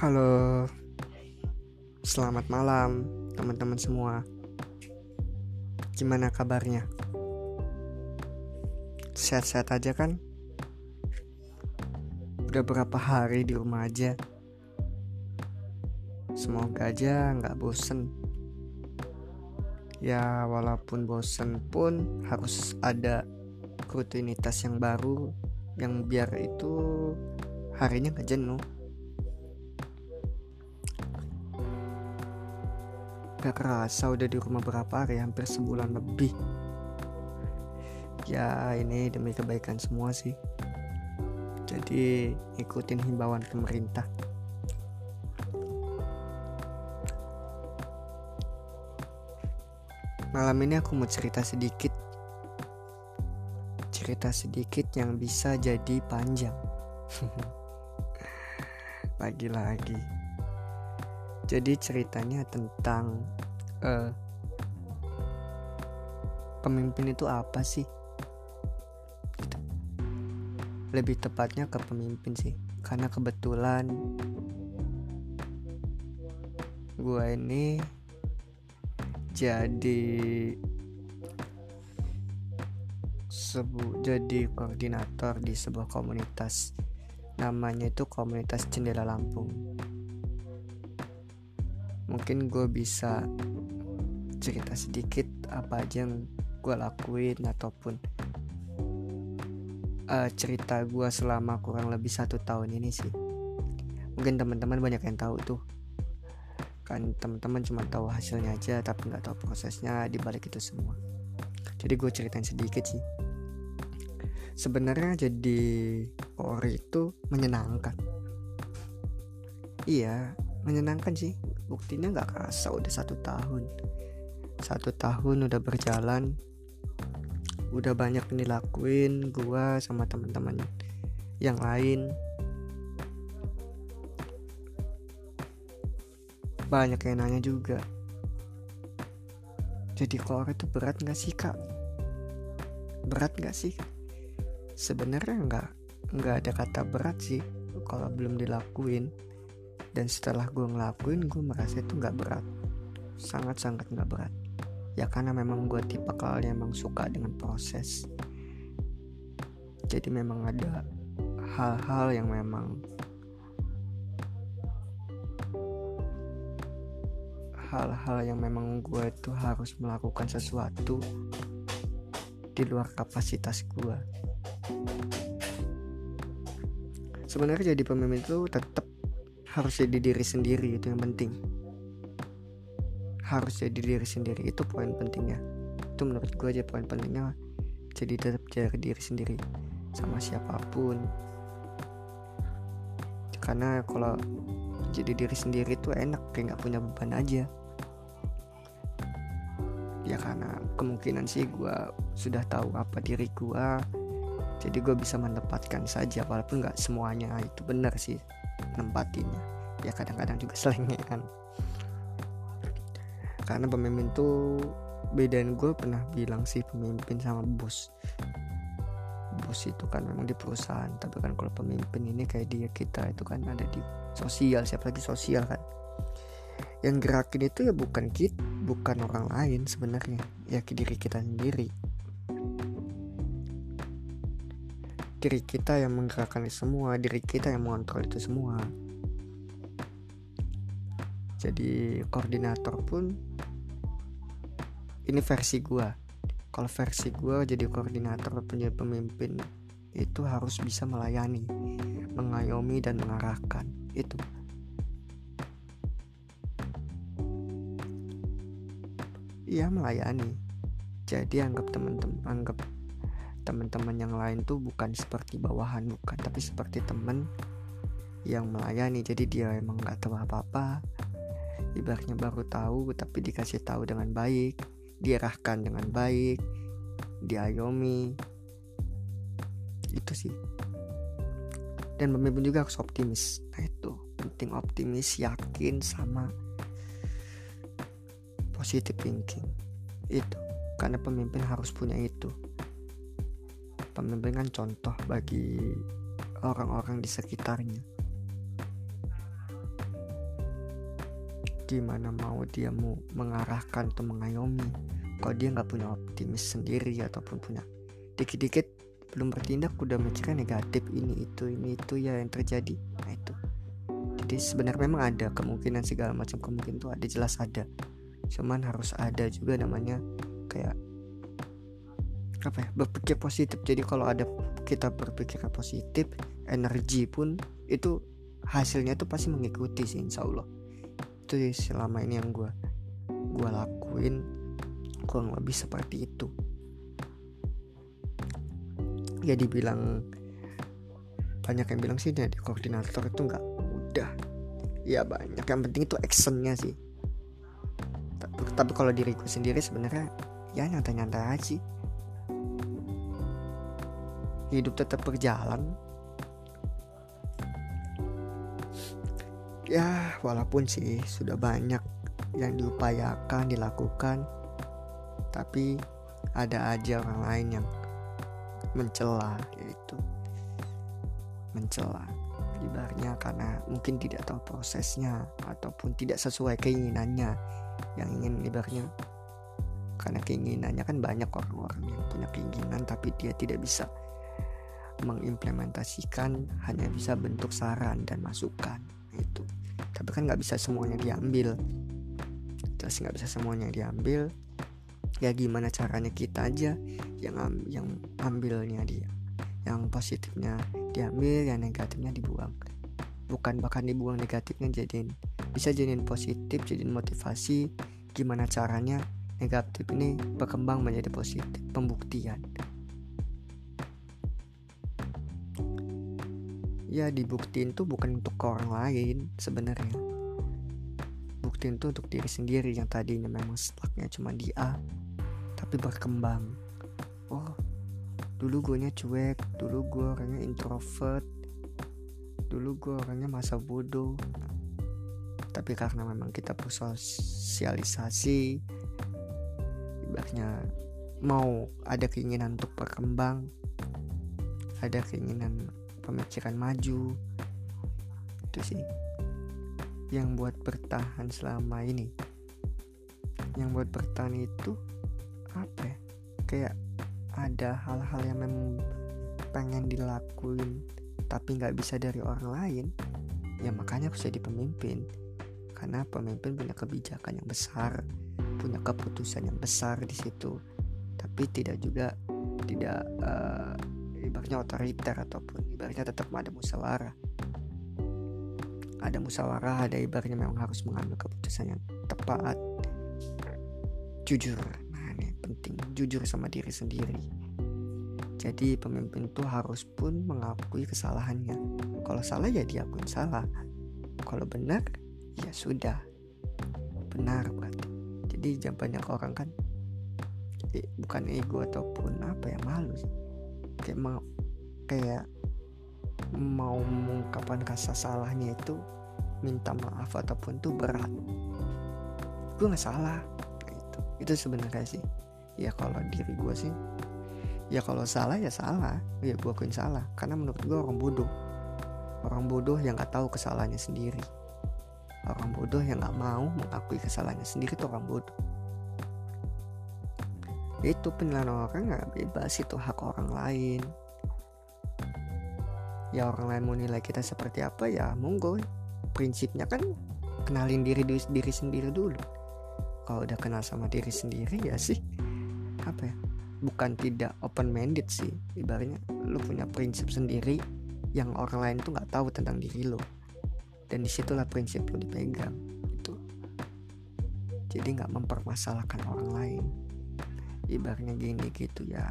Halo, selamat malam teman-teman semua. Gimana kabarnya? Sehat-sehat aja kan? Udah berapa hari di rumah aja? Semoga aja nggak bosen. Ya walaupun bosen pun harus ada rutinitas yang baru yang biar itu harinya gak jenuh. Gak kerasa udah di rumah berapa hari Hampir sebulan lebih. Ya ini demi kebaikan semua sih. Jadi ikutin himbauan pemerintah. Malam ini aku mau cerita sedikit. Cerita sedikit yang bisa jadi panjang. Lagi-lagi jadi ceritanya tentang uh, pemimpin itu apa sih? Gitu. lebih tepatnya ke pemimpin sih. Karena kebetulan gue ini jadi sebu jadi koordinator di sebuah komunitas. Namanya itu komunitas jendela Lampung mungkin gue bisa cerita sedikit apa aja yang gue lakuin ataupun uh, cerita gue selama kurang lebih satu tahun ini sih. Mungkin teman-teman banyak yang tahu tuh. Kan teman-teman cuma tahu hasilnya aja tapi nggak tahu prosesnya di balik itu semua. Jadi gue ceritain sedikit sih. Sebenarnya jadi ori itu menyenangkan. Iya menyenangkan sih buktinya nggak kerasa udah satu tahun. Satu tahun udah berjalan. Udah banyak yang dilakuin gua sama teman-teman yang lain. Banyak yang nanya juga jadi keluar itu berat nggak sih kak? Berat nggak sih? Sebenarnya nggak nggak ada kata berat sih kalau belum dilakuin dan setelah gue ngelakuin gue merasa itu nggak berat. Sangat-sangat nggak berat. Ya karena memang gue tipe yang emang suka dengan proses. Jadi memang ada hal-hal yang memang hal-hal yang memang gue itu harus melakukan sesuatu di luar kapasitas gue sebenarnya jadi pemimpin itu tetap harus jadi diri sendiri itu yang penting. Harus jadi diri sendiri itu poin pentingnya. Itu menurut gue aja poin pentingnya. Jadi tetap jadi diri sendiri sama siapa pun. Karena kalau jadi diri sendiri itu enak kayak nggak punya beban aja. Ya karena kemungkinan sih gue sudah tahu apa diri gue jadi gue bisa menempatkan saja walaupun nggak semuanya itu benar sih nempatinnya ya kadang-kadang juga selengean karena pemimpin tuh bedain gue pernah bilang sih pemimpin sama bos. Bos itu kan memang di perusahaan tapi kan kalau pemimpin ini kayak dia kita itu kan ada di sosial siapa lagi sosial kan. Yang gerakin itu ya bukan kita bukan orang lain sebenarnya. Ya ke diri kita sendiri diri kita yang menggerakkan itu semua diri kita yang mengontrol itu semua. Jadi koordinator pun ini versi gue kalau versi gue jadi koordinator punya pemimpin itu harus bisa melayani mengayomi dan mengarahkan. Itu. Iya melayani. Jadi anggap teman-teman anggap teman-teman yang lain tuh bukan seperti bawahan bukan tapi seperti teman yang melayani. Jadi dia emang nggak tahu apa-apa. Ibaratnya baru tahu tapi dikasih tahu dengan baik diarahkan dengan baik diayomi. Itu sih. Dan pemimpin juga harus optimis. Nah itu penting optimis yakin sama positive thinking. Itu karena pemimpin harus punya itu pemimpin kan contoh bagi orang-orang di sekitarnya. Gimana mau dia mau mengarahkan atau mengayomi? Kalau dia nggak punya optimis sendiri ataupun punya dikit-dikit belum bertindak udah mikirnya negatif ini itu ini itu ya yang terjadi. Nah itu. Jadi sebenarnya memang ada kemungkinan segala macam kemungkinan itu ada jelas ada. Cuman harus ada juga namanya kayak apa ya berpikir positif. Jadi kalau ada kita berpikir positif energi pun itu hasilnya tuh pasti mengikuti sih insya Allah. Itu selama ini yang gue gue lakuin kurang lebih seperti itu. Ya dibilang banyak yang bilang sih jadi koordinator itu nggak mudah. Ya banyak yang penting itu actionnya sih. Tapi, kalau diriku sendiri sebenarnya ya nyantai-nyantai aja sih hidup tetap berjalan. Ya walaupun sih sudah banyak yang diupayakan dilakukan tapi ada aja orang lain yang mencela yaitu mencela. Ibaratnya karena mungkin tidak tahu prosesnya ataupun tidak sesuai keinginannya yang ingin ibaratnya karena keinginannya kan banyak orang-orang yang punya keinginan tapi dia tidak bisa mengimplementasikan hanya bisa bentuk saran dan masukan itu tapi kan nggak bisa semuanya diambil. Jelas nggak bisa semuanya diambil. Ya gimana caranya kita aja yang yang ambilnya dia yang positifnya diambil yang negatifnya dibuang. Bukan bahkan dibuang negatifnya jadiin bisa jadiin positif jadiin motivasi. Gimana caranya negatif ini berkembang menjadi positif pembuktian ya dibuktiin tuh bukan untuk orang lain sebenarnya. Buktiin tuh untuk diri sendiri yang tadinya memang stucknya cuma di A tapi berkembang. Oh dulu gue nya cuek dulu gue orangnya introvert dulu gue orangnya masa bodoh. Tapi karena memang kita bersosialisasi ibaratnya mau ada keinginan untuk berkembang ada keinginan pemikiran maju. Itu sih yang buat bertahan selama ini. Yang buat bertahan itu apa ya? Kayak ada hal-hal yang memang pengen dilakuin tapi nggak bisa dari orang lain ya makanya aku jadi pemimpin. Karena pemimpin punya kebijakan yang besar punya keputusan yang besar di situ. Tapi tidak juga tidak uh, ibaratnya otoriter ataupun ibaratnya tetap ada musyawarah. Ada musyawarah ada ibaratnya memang harus mengambil keputusan yang tepat. Jujur penting. Jujur sama diri sendiri. Jadi pemimpin itu harus pun mengakui kesalahannya. Kalau salah ya diakui salah. Kalau benar ya sudah. Benar berarti. Jadi jangan banyak orang kan eh, bukan ego ataupun apa ya malu sih. Kayak mau kayak mau mengungkapkan rasa salahnya itu minta maaf ataupun tuh berat. Gue nggak salah itu itu sebenarnya sih. Ya kalau diri gue sih ya kalau salah ya salah. Ya gue akuin salah karena menurut gue orang bodoh. Orang bodoh yang nggak tahu kesalahannya sendiri. Orang bodoh yang nggak mau mengakui kesalahannya sendiri itu orang bodoh. Itu penilaian orang nggak bebas itu hak orang lain ya orang lain mau nilai kita seperti apa ya monggo. Prinsipnya kan kenalin diri diri sendiri dulu. Kalau udah kenal sama diri sendiri ya sih. Apa ya? Bukan tidak open minded sih. Ibaratnya lu punya prinsip sendiri yang orang lain tuh nggak tahu tentang diri lo dan di situlah prinsip lo dipegang itu jadi nggak mempermasalahkan orang lain. Ibaratnya gini gitu ya.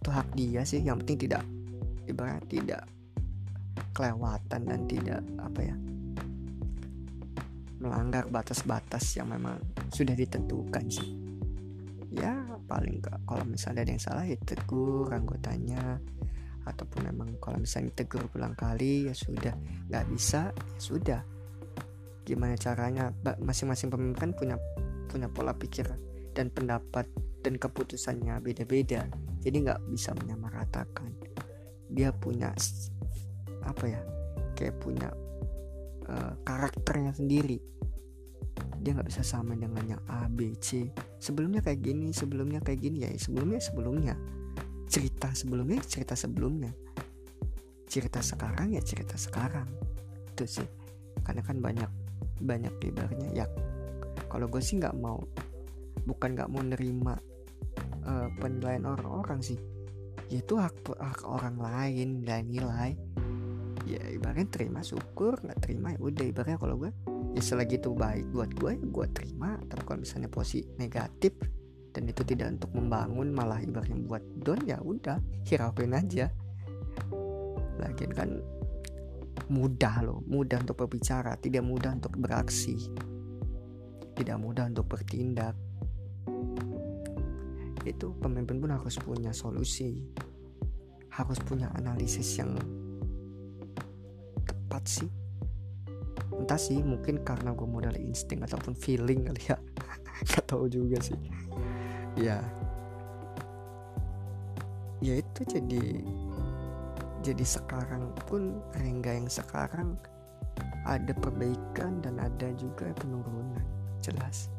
Itu hak dia sih. Yang penting tidak ibaratnya tidak kelewatan dan tidak apa ya melanggar batas-batas yang memang sudah ditentukan sih. Ya paling gak kalau misalnya ada yang salah ya tegur anggotanya. Ataupun memang kalau misalnya tegur pulang kali ya sudah. Nggak bisa ya sudah. Gimana caranya? Masing-masing pemimpin punya punya pola pikir dan pendapat dan keputusannya beda-beda. Jadi nggak bisa menyamaratakan dia punya apa ya kayak punya uh, karakternya sendiri. Dia nggak bisa sama dengan yang A B C. Sebelumnya kayak gini sebelumnya kayak gini ya sebelumnya sebelumnya. Cerita sebelumnya cerita sebelumnya. Cerita sekarang ya cerita sekarang. Itu sih. Karena kan banyak banyak ibaratnya ya kalau gue sih nggak mau bukan nggak mau nerima uh, penilaian orang-orang sih yaitu hak hak orang lain dan nilai ya ibaratnya terima syukur nggak terima ya udah ibaratnya kalau gue ya selagi itu baik buat gue ya gue terima. Tapi kalau misalnya posisi negatif dan itu tidak untuk membangun malah ibaratnya buat down ya udah hirauin aja. Lagian kan mudah loh mudah untuk berbicara tidak mudah untuk beraksi. Tidak mudah untuk bertindak itu pemimpin pun harus punya solusi harus punya analisis yang tepat sih. Entah sih mungkin karena gue modal insting ataupun feeling kali ya. Gak tahu juga sih. Ya. Ya itu jadi jadi sekarang pun Rengga yang sekarang ada perbaikan dan ada juga penurunan jelas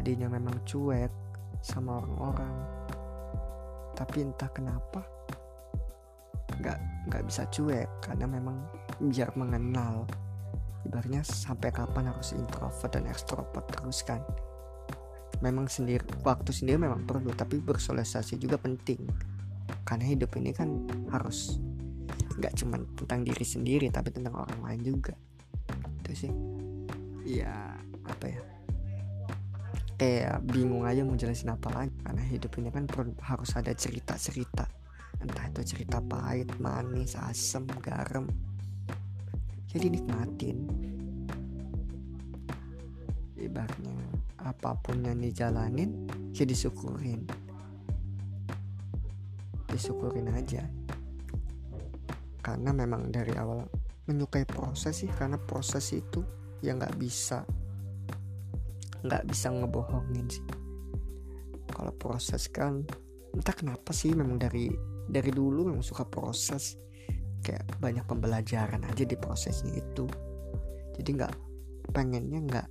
tadinya memang cuek sama orang-orang. Tapi entah kenapa nggak nggak bisa cuek karena memang biar mengenal. Ibaratnya sampai kapan harus introvert dan ekstrovert terus kan? Memang sendiri waktu sendiri memang perlu tapi bersosialisasi juga penting. Karena hidup ini kan harus nggak cuma tentang diri sendiri tapi tentang orang lain juga. Itu sih. Ya apa ya kayak bingung aja mau jelasin apa lagi. Karena hidup ini kan harus ada cerita-cerita. Entah itu cerita pahit manis asam garam. Jadi nikmatin. Ibaratnya apa pun yang dijalanin ya disyukurin. Disyukurin aja. Karena memang dari awal menyukai proses sih karena proses itu yang nggak bisa nggak bisa ngebohongin sih. Kalau proses kan entah kenapa sih memang dari dari dulu memang suka proses. Kayak banyak pembelajaran aja di prosesnya itu. Jadi nggak pengennya nggak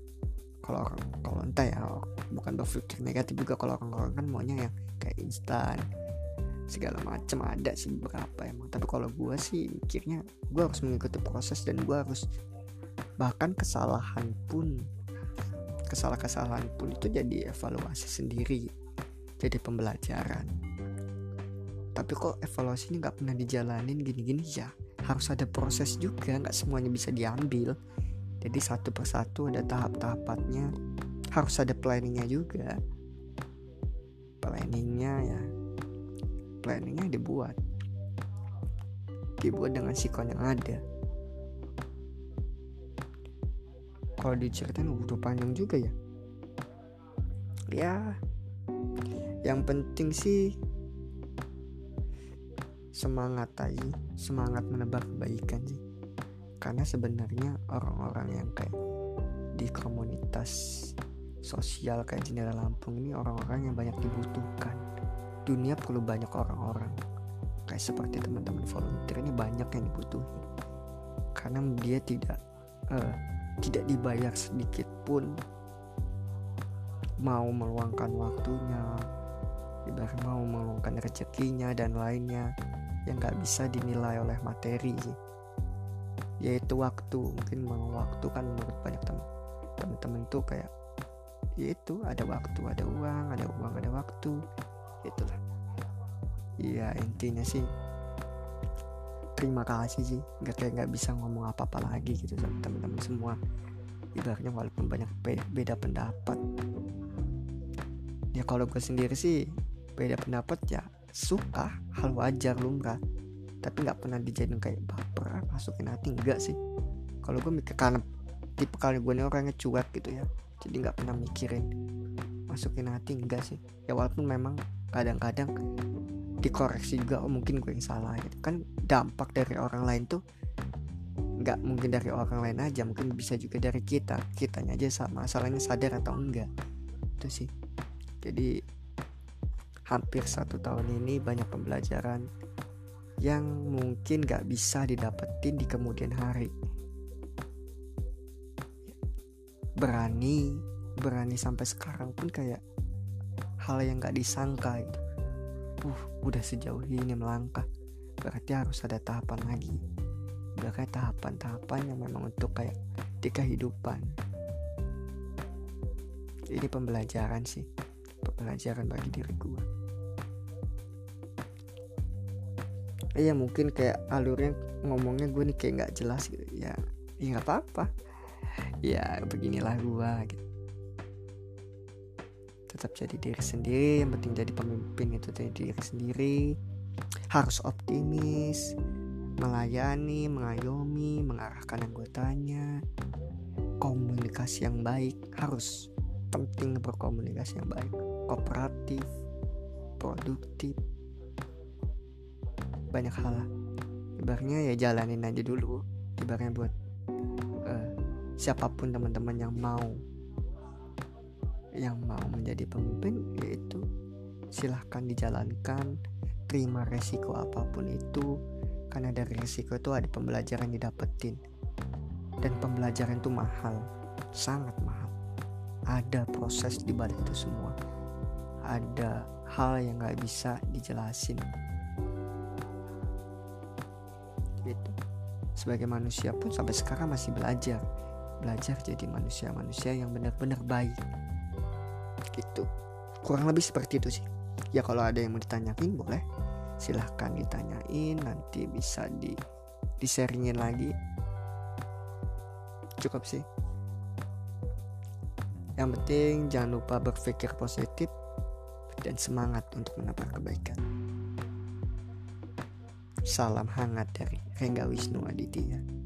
kalau orang kalau entah ya bukan berpikir negatif juga kalau orang-orang kan maunya yang kayak instan segala macam ada sih beberapa emang. Tapi kalau gue sih mikirnya gue harus mengikuti proses dan gue harus bahkan kesalahan pun kesalahan-kesalahan pun itu jadi evaluasi sendiri jadi pembelajaran. Tapi kok evaluasi ini nggak pernah dijalanin gini-gini? Ya harus ada proses juga nggak semuanya bisa diambil. Jadi satu persatu ada tahap-tahapannya harus ada planningnya juga. Planningnya ya planningnya dibuat. Dibuat dengan sikon yang ada kalau diceritain udah panjang juga ya. Ya yang penting sih semangat aja semangat menebar kebaikan sih. Karena sebenarnya orang-orang yang kayak di komunitas sosial kayak jendela Lampung ini orang-orang yang banyak dibutuhkan. Dunia perlu banyak orang-orang. Kayak seperti teman-teman volunteer ini banyak yang dibutuhin. Karena dia tidak uh, tidak dibayar sedikit pun. Mau meluangkan waktunya ibarat mau meluangkan rezekinya dan lainnya yang gak bisa dinilai oleh materi. Yaitu waktu mungkin waktu kan menurut banyak teman teman-teman tuh kayak yaitu ada waktu ada uang ada uang ada waktu itulah. Iya intinya sih terima kasih sih. Nggak kayak nggak bisa ngomong apa apa lagi gitu sama teman-teman semua. Ibaratnya walaupun banyak beda pendapat. Ya kalau gue sendiri sih beda pendapat ya suka hal wajar lumrah tapi nggak pernah dijadiin kayak baper masukin hati enggak sih. Kalau gue mikir karena tipe kali gue ini orangnya cuek gitu ya jadi nggak pernah mikirin. Masukin hati enggak sih. Ya walaupun memang kadang-kadang dikoreksi juga oh mungkin gue yang salah gitu. Kan dampak dari orang lain tuh nggak mungkin dari orang lain aja mungkin bisa juga dari kita. Kitanya aja sama masalahnya sadar atau enggak. Itu sih. Jadi hampir satu tahun ini banyak pembelajaran yang mungkin gak bisa didapetin di kemudian hari. Berani berani sampai sekarang pun kayak hal yang gak disangka itu uh udah sejauh ini melangkah. Berarti harus ada tahapan lagi. Kayak tahapan-tahapan yang memang untuk kayak di kehidupan. Ini pembelajaran sih. Pembelajaran bagi diri gue iya mungkin kayak alurnya ngomongnya gue nih kayak nggak jelas gitu. Ya ya nggak apa-apa. Ya beginilah gue gitu tetap jadi diri sendiri yang penting jadi pemimpin itu jadi diri sendiri. Harus optimis melayani, mengayomi, mengarahkan anggotanya, komunikasi yang baik harus penting berkomunikasi yang baik, kooperatif, produktif, banyak hal lah. Ibaratnya ya jalanin aja dulu, ibaratnya buat uh, siapa pun teman-teman yang mau yang mau menjadi pemimpin yaitu silahkan dijalankan terima resiko apa pun itu karena dari resiko itu ada pembelajaran didapetin. Dan pembelajaran itu mahal sangat mahal. Ada proses di balik itu semua. Ada hal yang gak bisa dijelasin. Gitu. Sebagai manusia pun sampai sekarang masih belajar. Belajar jadi manusia-manusia yang benar-benar baik gitu. Kurang lebih seperti itu sih. Ya kalau ada yang mau ditanyain boleh. Silahkan ditanyain nanti bisa di di sharingin lagi. Cukup sih. Yang penting jangan lupa berpikir positif dan semangat untuk menabrak kebaikan. Salam hangat dari Rengga Wisnu Aditya